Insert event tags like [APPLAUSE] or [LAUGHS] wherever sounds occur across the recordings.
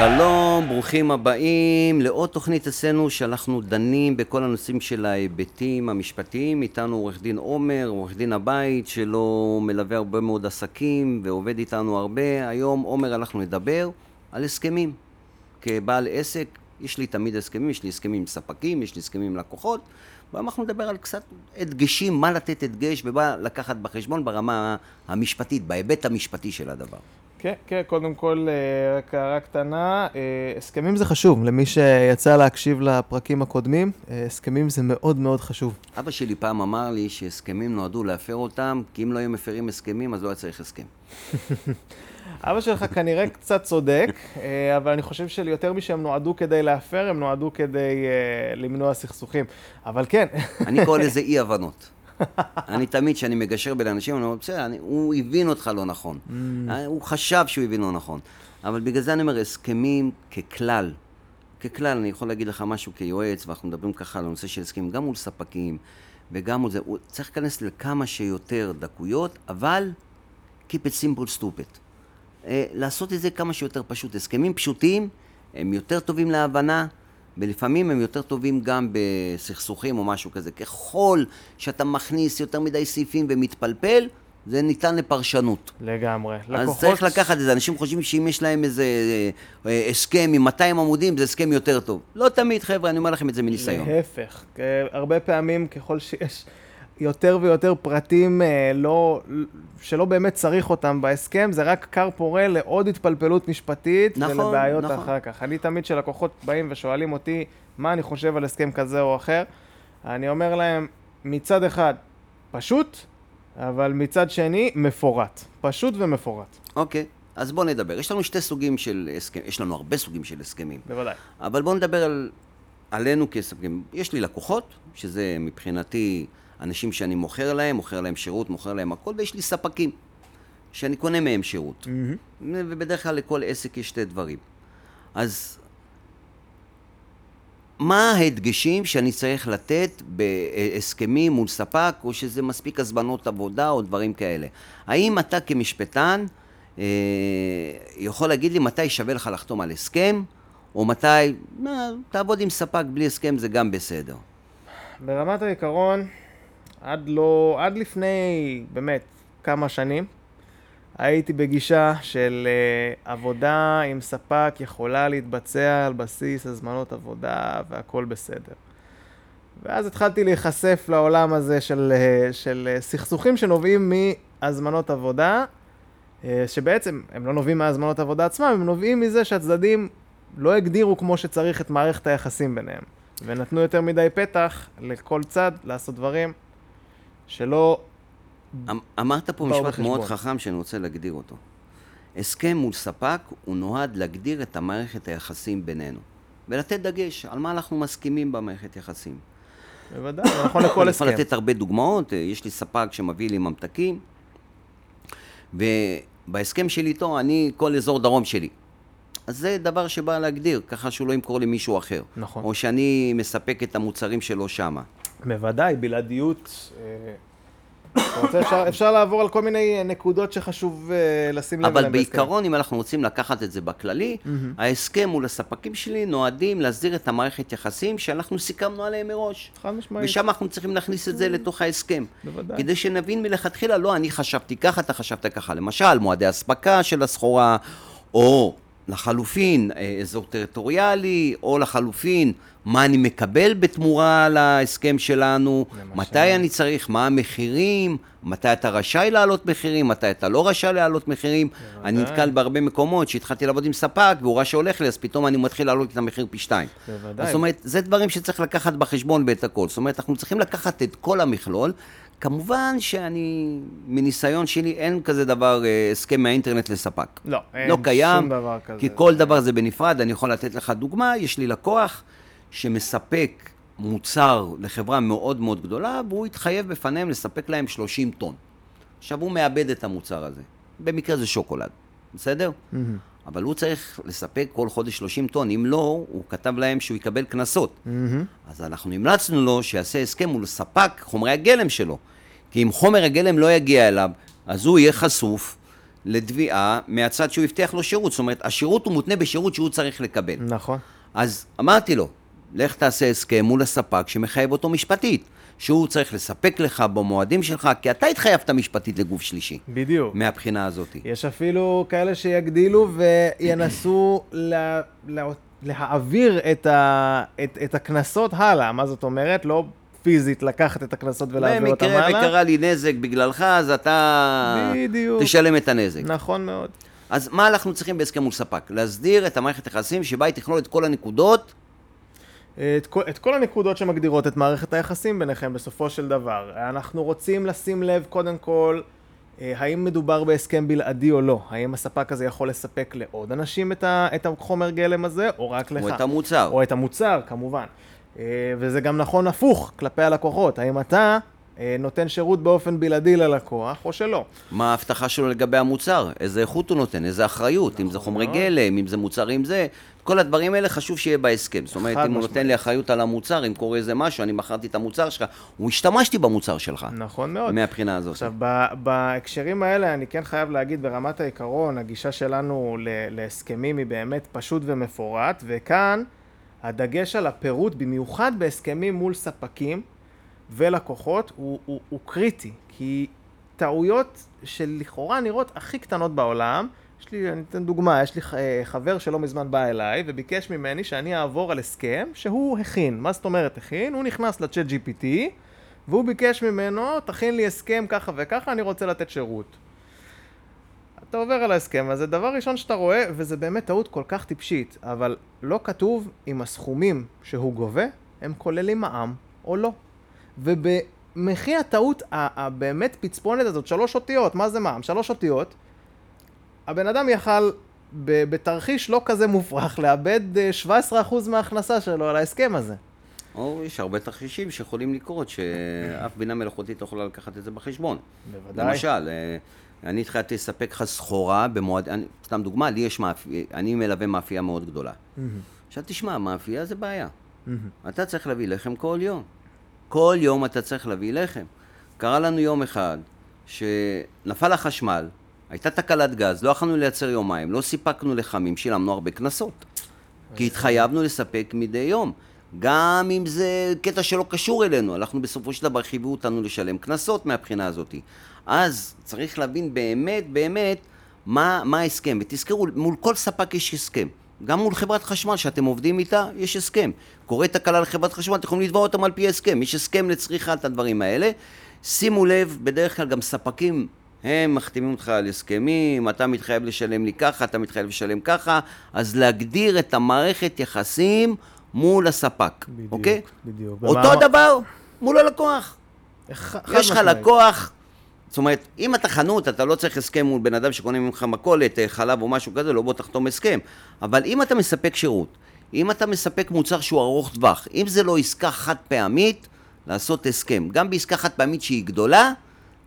שלום, ברוכים הבאים לעוד תוכנית אצלנו שאנחנו דנים בכל הנושאים של ההיבטים המשפטיים. איתנו עורך דין עומר, עורך דין הבית, שלו מלווה הרבה מאוד עסקים ועובד איתנו הרבה. היום עומר אנחנו נדבר על הסכמים. כבעל עסק, יש לי תמיד הסכמים, יש לי הסכמים עם ספקים, יש לי הסכמים עם לקוחות. והיום אנחנו נדבר על קצת הדגשים, מה לתת הדגש ומה לקחת בחשבון ברמה המשפטית, בהיבט המשפטי של הדבר. כן, כן, קודם כל, אה, רק הערה קטנה, אה, הסכמים זה חשוב, למי שיצא להקשיב לפרקים הקודמים, אה, הסכמים זה מאוד מאוד חשוב. אבא שלי פעם אמר לי שהסכמים נועדו להפר אותם, כי אם לא היו מפרים הסכמים, אז לא היה צריך הסכם. [LAUGHS] אבא שלך כנראה קצת צודק, אבל אני חושב שיותר משהם נועדו כדי להפר, הם נועדו כדי למנוע סכסוכים. אבל כן. אני קורא לזה אי-הבנות. אני תמיד, כשאני מגשר בין אנשים, אני אומר, בסדר, הוא הבין אותך לא נכון. Mm. הוא חשב שהוא הבין לא נכון. אבל בגלל זה אני אומר, הסכמים ככלל, ככלל, אני יכול להגיד לך משהו כיועץ, ואנחנו מדברים ככה על הנושא של הסכמים, גם מול ספקים, וגם מול זה, הוא צריך להיכנס לכמה שיותר דקויות, אבל keep it simple stupid. אה, לעשות את זה כמה שיותר פשוט. הסכמים פשוטים הם יותר טובים להבנה, ולפעמים הם יותר טובים גם בסכסוכים או משהו כזה. ככל שאתה מכניס יותר מדי סעיפים ומתפלפל, זה ניתן לפרשנות. לגמרי. אז לקוחות... צריך לקחת את זה. אנשים חושבים שאם יש להם איזה אה, הסכם עם 200 עמודים, זה הסכם יותר טוב. לא תמיד, חבר'ה, אני אומר לכם את זה מניסיון. להפך. הרבה פעמים, ככל שיש יותר ויותר פרטים אה, לא, שלא באמת צריך אותם בהסכם, זה רק כר פורה לעוד התפלפלות משפטית נכון, ולבעיות נכון. אחר כך. אני תמיד כשלקוחות באים ושואלים אותי מה אני חושב על הסכם כזה או אחר, אני אומר להם, מצד אחד, פשוט, אבל מצד שני, מפורט. פשוט ומפורט. אוקיי. אז בואו נדבר. יש לנו שתי סוגים של הסכמים, יש לנו הרבה סוגים של הסכמים. בוודאי. אבל בואו נדבר על, עלינו כסכמים. יש לי לקוחות, שזה מבחינתי אנשים שאני מוכר להם, מוכר להם שירות, מוכר להם הכל, ויש לי ספקים שאני קונה מהם שירות. Mm-hmm. ובדרך כלל לכל עסק יש שתי דברים. אז מה ההדגשים שאני צריך לתת בהסכמים מול ספק, או שזה מספיק הזמנות עבודה או דברים כאלה? האם אתה כמשפטן אה, יכול להגיד לי מתי שווה לך לחתום על הסכם, או מתי, מה, תעבוד עם ספק בלי הסכם זה גם בסדר? ברמת העיקרון, עד לא, עד לפני באמת כמה שנים, הייתי בגישה של uh, עבודה עם ספק יכולה להתבצע על בסיס הזמנות עבודה והכל בסדר. ואז התחלתי להיחשף לעולם הזה של, uh, של uh, סכסוכים שנובעים מהזמנות עבודה, uh, שבעצם הם לא נובעים מהזמנות עבודה עצמם, הם נובעים מזה שהצדדים לא הגדירו כמו שצריך את מערכת היחסים ביניהם, ונתנו יותר מדי פתח לכל צד לעשות דברים שלא... אמ, אמרת פה משפט בחשבון. מאוד חכם שאני רוצה להגדיר אותו. הסכם מול ספק הוא נועד להגדיר את המערכת היחסים בינינו. ולתת דגש על מה אנחנו מסכימים במערכת יחסים. בוודאי, זה נכון לכל הסכם. [COUGHS] אני יכול לתת הרבה דוגמאות, יש לי ספק שמביא לי ממתקים, ובהסכם שלי איתו, אני, כל אזור דרום שלי. אז זה דבר שבא להגדיר, ככה שהוא לא ימכור למישהו אחר. נכון. או שאני מספק את המוצרים שלו שמה. בוודאי, בלעדיות. אה, רוצה, אפשר, [COUGHS] אפשר לעבור על כל מיני נקודות שחשוב uh, לשים לב אליהן. אבל בעיקרון, אם אנחנו רוצים לקחת את זה בכללי, mm-hmm. ההסכם מול הספקים שלי נועדים להסדיר את המערכת יחסים שאנחנו סיכמנו עליהם מראש. חד משמעית. ושם אנחנו צריכים להכניס את זה mm-hmm. לתוך ההסכם. בוודאי. כדי שנבין מלכתחילה, לא, אני חשבתי ככה, אתה חשבת ככה. למשל, מועדי אספקה של הסחורה, או לחלופין, אה, אזור טריטוריאלי, או לחלופין, מה אני מקבל בתמורה להסכם שלנו. מתי אני צריך, מה המחירים, מתי אתה רשאי להעלות מחירים, מתי אתה לא רשאי להעלות מחירים. אני נתקל בהרבה מקומות שהתחלתי לעבוד עם ספק, והוא ראה שהולך לי, אז פתאום אני מתחיל להעלות את המחיר פי שתיים. בוודאי. זאת אומרת, זה דברים שצריך לקחת בחשבון בעת הכל. זאת אומרת, אנחנו צריכים לקחת את כל המכלול. כמובן שאני, מניסיון שלי, אין כזה דבר, אה, הסכם מהאינטרנט לספק. לא, אין לא קיים, שום דבר כזה. כי כל דבר זה בנפרד. אני יכול לתת לך דוגמה, יש לי לקוח שמספק מוצר לחברה מאוד מאוד גדולה, והוא התחייב בפניהם לספק להם 30 טון. עכשיו, הוא מאבד את המוצר הזה. במקרה זה שוקולד, בסדר? Mm-hmm. אבל הוא צריך לספק כל חודש 30 טון, אם לא, הוא כתב להם שהוא יקבל קנסות. Mm-hmm. אז אנחנו המלצנו לו שיעשה הסכם מול ספק חומרי הגלם שלו. כי אם חומר הגלם לא יגיע אליו, אז הוא יהיה חשוף לתביעה מהצד שהוא הבטיח לו שירות. זאת אומרת, השירות הוא מותנה בשירות שהוא צריך לקבל. נכון. אז אמרתי לו, לך תעשה הסכם מול הספק שמחייב אותו משפטית, שהוא צריך לספק לך במועדים שלך, כי אתה התחייבת משפטית לגוף שלישי. בדיוק. מהבחינה הזאת. יש אפילו כאלה שיגדילו וינסו לה, לה, להעביר את, ה, את, את הקנסות הלאה. מה זאת אומרת? לא פיזית לקחת את הקנסות ולהעביר אותם הלאה. במקרה וקרה לי נזק בגללך, אז אתה בדיוק. תשלם את הנזק. נכון מאוד. אז מה אנחנו צריכים בהסכם מול ספק? להסדיר את המערכת היחסים שבה היא תכלול את כל הנקודות את כל, את כל הנקודות שמגדירות את מערכת היחסים ביניכם בסופו של דבר. אנחנו רוצים לשים לב קודם כל, אה, האם מדובר בהסכם בלעדי או לא? האם הספק הזה יכול לספק לעוד אנשים את, ה, את החומר גלם הזה, או רק לך? או את המוצר. או את המוצר, כמובן. אה, וזה גם נכון הפוך כלפי הלקוחות. האם אתה נותן שירות באופן בלעדי ללקוח, או שלא. מה ההבטחה שלו לגבי המוצר? איזה איכות הוא נותן? איזה אחריות? נכון, אם זה נכון חומרי. גלם, אם זה מוצרים זה. כל הדברים האלה חשוב שיהיה בהסכם. זאת אומרת, אם משמע. הוא נותן לי אחריות על המוצר, אם קורה איזה משהו, אני מכרתי את המוצר שלך, הוא השתמשתי במוצר שלך. נכון מאוד. מהבחינה הזאת. עכשיו, בהקשרים האלה, אני כן חייב להגיד, ברמת העיקרון, הגישה שלנו להסכמים היא באמת פשוט ומפורט, וכאן הדגש על הפירוט, במיוחד בהסכמים מול ספקים, ולקוחות הוא, הוא, הוא קריטי, כי טעויות שלכאורה נראות הכי קטנות בעולם, יש לי, אני אתן דוגמה, יש לי חבר שלא מזמן בא אליי וביקש ממני שאני אעבור על הסכם שהוא הכין. מה זאת אומרת הכין? הוא נכנס לצ'אט GPT והוא ביקש ממנו, תכין לי הסכם ככה וככה, אני רוצה לתת שירות. אתה עובר על ההסכם הזה, דבר ראשון שאתה רואה, וזה באמת טעות כל כך טיפשית, אבל לא כתוב אם הסכומים שהוא גובה הם כוללים מע"מ או לא. ובמחי הטעות הבאמת פצפונת הזאת, שלוש אותיות, מה זה מע"מ? שלוש אותיות, הבן אדם יכל בתרחיש לא כזה מופרך לאבד 17% אה, מההכנסה שלו על ההסכם הזה. או יש הרבה תרחישים שיכולים לקרות, שאף בינה מלאכותית לא יכולה לקחת את זה בחשבון. בוודאי. למשל, אה, אני התחלתי לספק לך סחורה במועד... אני, סתם דוגמה, לי יש מאפייה, אני מלווה מאפייה מאוד גדולה. עכשיו תשמע, מאפייה זה בעיה. אתה צריך להביא לחם כל יום. כל יום אתה צריך להביא לחם. קרה לנו יום אחד שנפל החשמל, הייתה תקלת גז, לא יכולנו לייצר יומיים, לא סיפקנו לחמים, שילמנו הרבה קנסות. כי התחייבנו לספק מדי יום. גם אם זה קטע שלא קשור אלינו, אנחנו בסופו של דבר חייבו אותנו לשלם קנסות מהבחינה הזאת. אז צריך להבין באמת, באמת, מה, מה ההסכם. ותזכרו, מול כל ספק יש הסכם. גם מול חברת חשמל שאתם עובדים איתה, יש הסכם. קורה תקלה לחברת חשמל, אתם יכולים לתבוע אותם על פי הסכם. יש הסכם לצריכת הדברים האלה. שימו לב, בדרך כלל גם ספקים, הם מחתימים אותך על הסכמים, אתה מתחייב לשלם לי ככה, אתה מתחייב לשלם ככה, אז להגדיר את המערכת יחסים מול הספק, בדיוק, אוקיי? בדיוק. אותו במה... דבר מול הלקוח. יש לך לקוח זאת אומרת, אם אתה חנות, אתה לא צריך הסכם מול בן אדם שקונה ממך מכולת, אה, חלב או משהו כזה, לא בוא תחתום הסכם. אבל אם אתה מספק שירות, אם אתה מספק מוצר שהוא ארוך טווח, אם זה לא עסקה חד פעמית, לעשות הסכם. גם בעסקה חד פעמית שהיא גדולה,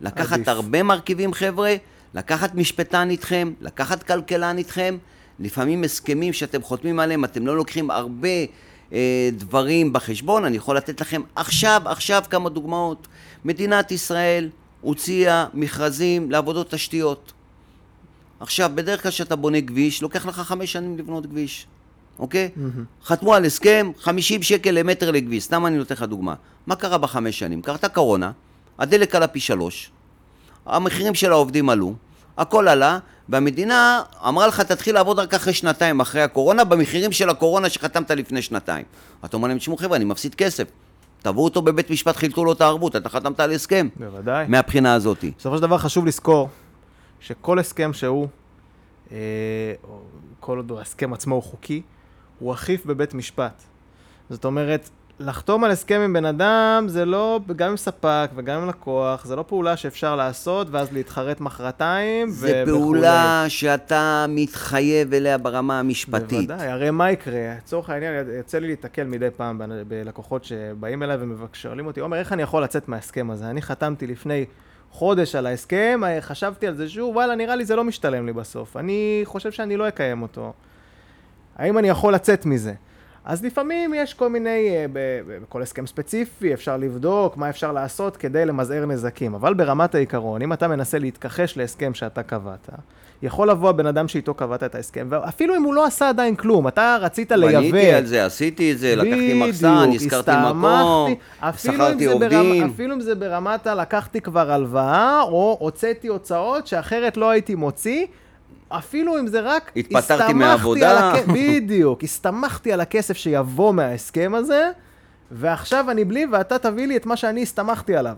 לקחת עדיף. הרבה מרכיבים חבר'ה, לקחת משפטן איתכם, לקחת כלכלן איתכם, לפעמים הסכמים שאתם חותמים עליהם, אתם לא לוקחים הרבה אה, דברים בחשבון, אני יכול לתת לכם עכשיו, עכשיו כמה דוגמאות. מדינת ישראל, הוציאה מכרזים לעבודות תשתיות. עכשיו, בדרך כלל כשאתה בונה כביש, לוקח לך חמש שנים לבנות כביש, אוקיי? Mm-hmm. חתמו על הסכם, 50 שקל למטר לכביש, סתם אני נותן לך דוגמה. מה קרה בחמש שנים? קרתה קורונה, הדלק עלה פי שלוש, המחירים של העובדים עלו, הכל עלה, והמדינה אמרה לך, תתחיל לעבוד רק אחרי שנתיים, אחרי הקורונה, במחירים של הקורונה שחתמת לפני שנתיים. אתה אומר להם, תשמעו חבר'ה, אני מפסיד כסף. תבעו אותו בבית משפט, חילטו לו את הערבות, אתה חתמת על הסכם. בוודאי. מהבחינה הזאת. בסופו של דבר חשוב לזכור שכל הסכם שהוא, אה, כל עוד ההסכם עצמו הוא חוקי, הוא אכיף בבית משפט. זאת אומרת, לחתום על הסכם עם בן אדם זה לא, גם עם ספק וגם עם לקוח, זה לא פעולה שאפשר לעשות ואז להתחרט מחרתיים זה ו- פעולה וכולי. שאתה מתחייב אליה ברמה המשפטית. בוודאי, הרי מה יקרה? לצורך העניין, יוצא לי להתקל מדי פעם בלקוחות שבאים אליי ושואלים אותי, עומר, איך אני יכול לצאת מההסכם הזה? אני חתמתי לפני חודש על ההסכם, חשבתי על זה שוב, וואלה, נראה לי זה לא משתלם לי בסוף. אני חושב שאני לא אקיים אותו. האם אני יכול לצאת מזה? אז לפעמים יש כל מיני, אה, בכל הסכם ספציפי אפשר לבדוק מה אפשר לעשות כדי למזער נזקים, אבל ברמת העיקרון, אם אתה מנסה להתכחש להסכם שאתה קבעת, יכול לבוא הבן אדם שאיתו קבעת את ההסכם, ואפילו אם הוא לא עשה עדיין כלום, אתה רצית לייבא... בניתי על זה, עשיתי את זה, לקחתי מחסן, הזכרתי מקום, שכרתי עובדים. אפילו אם זה ברמת הלקחתי כבר הלוואה, או הוצאתי הוצאות שאחרת לא הייתי מוציא, אפילו אם זה רק... התפטרתי מהעבודה. הכ... בדיוק, הסתמכתי על הכסף שיבוא מההסכם הזה, ועכשיו אני בלי, ואתה תביא לי את מה שאני הסתמכתי עליו.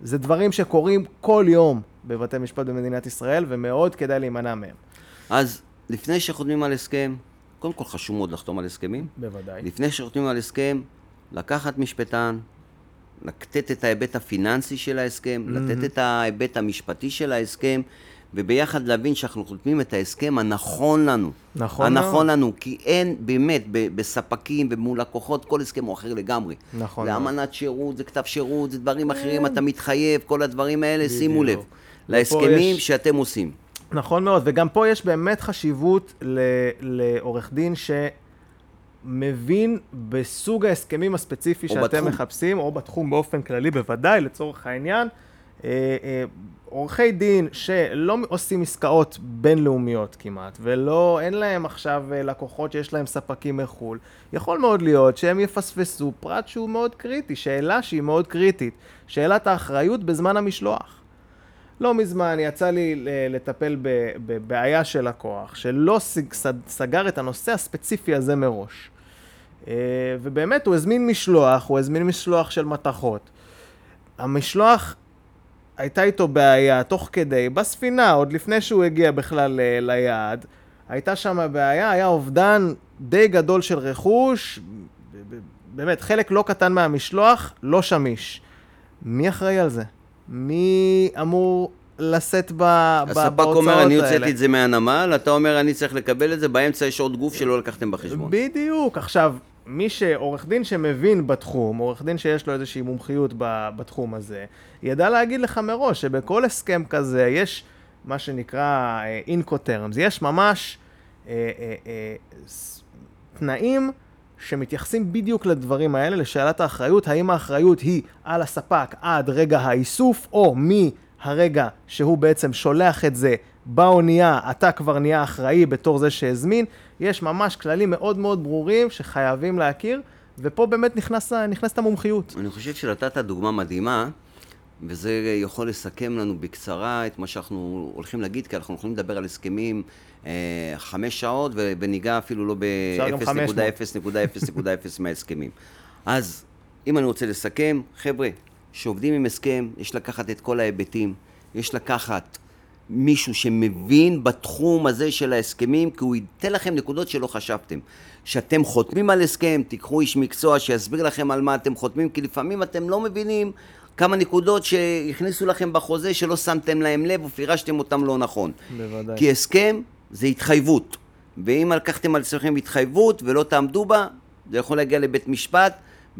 זה דברים שקורים כל יום בבתי משפט במדינת ישראל, ומאוד כדאי להימנע מהם. אז לפני שחותמים על הסכם, קודם כל חשוב מאוד לחתום על הסכמים. בוודאי. לפני שחותמים על הסכם, לקחת משפטן, לתת את ההיבט הפיננסי של ההסכם, mm-hmm. לתת את ההיבט המשפטי של ההסכם, וביחד להבין שאנחנו חותמים את ההסכם הנכון לנו. נכון הנכון מאוד. לנו, כי אין באמת בספקים ומול לקוחות, כל הסכם הוא אחר לגמרי. נכון. זה אמנת שירות, זה כתב שירות, זה דברים אחרים, אתה מתחייב, כל הדברים האלה, בדיוק. שימו לב. להסכמים יש... שאתם עושים. נכון מאוד, וגם פה יש באמת חשיבות לעורך דין שמבין בסוג ההסכמים הספציפי שאתם בתחום. מחפשים, או בתחום באופן כללי בוודאי, לצורך העניין. אה, אה, עורכי דין שלא עושים עסקאות בינלאומיות כמעט, ולא, אין להם עכשיו אה, לקוחות שיש להם ספקים מחו"ל, יכול מאוד להיות שהם יפספסו פרט שהוא מאוד קריטי, שאלה שהיא מאוד קריטית, שאלת האחריות בזמן המשלוח. לא מזמן יצא לי לטפל בבעיה של לקוח, שלא סגר את הנושא הספציפי הזה מראש. ובאמת, הוא הזמין משלוח, הוא הזמין משלוח של מתכות. המשלוח הייתה איתו בעיה תוך כדי, בספינה, עוד לפני שהוא הגיע בכלל אה, ליעד, הייתה שם בעיה, היה אובדן די גדול של רכוש, באמת, חלק לא קטן מהמשלוח לא שמיש. מי אחראי על זה? מי אמור לשאת בהוצאות האלה? הספק אומר, אני הוצאתי את זה מהנמל, אתה אומר, אני צריך לקבל את זה, באמצע יש עוד גוף שלא לקחתם בחשבון. בדיוק. עכשיו, מי שעורך דין שמבין בתחום, עורך דין שיש לו איזושהי מומחיות בתחום הזה, ידע להגיד לך מראש שבכל הסכם כזה יש מה שנקרא אינקוטרמס, אה, יש ממש אה, אה, אה, תנאים שמתייחסים בדיוק לדברים האלה, לשאלת האחריות, האם האחריות היא על הספק עד רגע האיסוף, או מהרגע שהוא בעצם שולח את זה באונייה, אתה כבר נהיה אחראי בתור זה שהזמין. יש ממש כללים מאוד מאוד ברורים שחייבים להכיר, ופה באמת נכנס, נכנסת המומחיות. אני חושב שנתת דוגמה מדהימה, וזה יכול לסכם לנו בקצרה את מה שאנחנו הולכים להגיד, כי אנחנו יכולים לדבר על הסכמים אה, חמש שעות, וניגע אפילו לא ב-0.0.0.0 [LAUGHS] מההסכמים. אז אם אני רוצה לסכם, חבר'ה, שעובדים עם הסכם, יש לקחת את כל ההיבטים, יש לקחת מישהו שמבין בתחום הזה של ההסכמים, כי הוא ייתן לכם נקודות שלא חשבתם. כשאתם חותמים על הסכם, תיקחו איש מקצוע שיסביר לכם על מה אתם חותמים, כי לפעמים אתם לא מבינים כמה נקודות שהכניסו לכם בחוזה שלא שמתם להם לב או פירשתם אותם לא נכון. בוודאי. כי הסכם זה התחייבות, ואם לקחתם על עצמכם התחייבות ולא תעמדו בה, זה יכול להגיע לבית משפט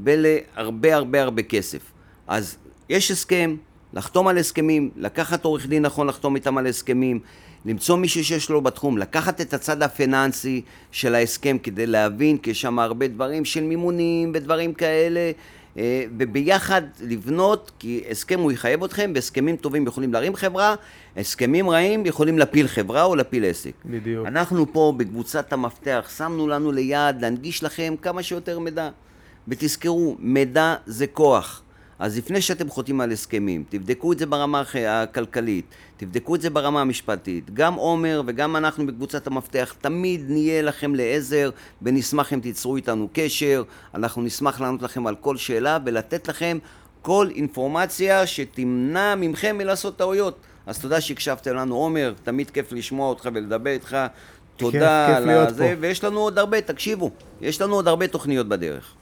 ולהרבה הרבה הרבה כסף. אז יש הסכם, לחתום על הסכמים, לקחת עורך דין נכון לחתום איתם על הסכמים, למצוא מישהו שיש לו בתחום, לקחת את הצד הפיננסי של ההסכם כדי להבין, כי יש שם הרבה דברים של מימונים ודברים כאלה, אה, וביחד לבנות, כי הסכם הוא יחייב אתכם, והסכמים טובים יכולים להרים חברה, הסכמים רעים יכולים להפיל חברה או להפיל עסק. בדיוק. אנחנו פה בקבוצת המפתח, שמנו לנו ליעד להנגיש לכם כמה שיותר מידע. ותזכרו, מידע זה כוח. אז לפני שאתם חותמים על הסכמים, תבדקו את זה ברמה הכלכלית, תבדקו את זה ברמה המשפטית. גם עומר וגם אנחנו בקבוצת המפתח תמיד נהיה לכם לעזר ונשמח אם תיצרו איתנו קשר. אנחנו נשמח לענות לכם על כל שאלה ולתת לכם כל אינפורמציה שתמנע מכם מלעשות טעויות. אז תודה שהקשבתם לנו עומר, תמיד כיף לשמוע אותך ולדבר איתך. תודה כיף, כיף על זה, ויש לנו עוד הרבה, תקשיבו, יש לנו עוד הרבה תוכניות בדרך.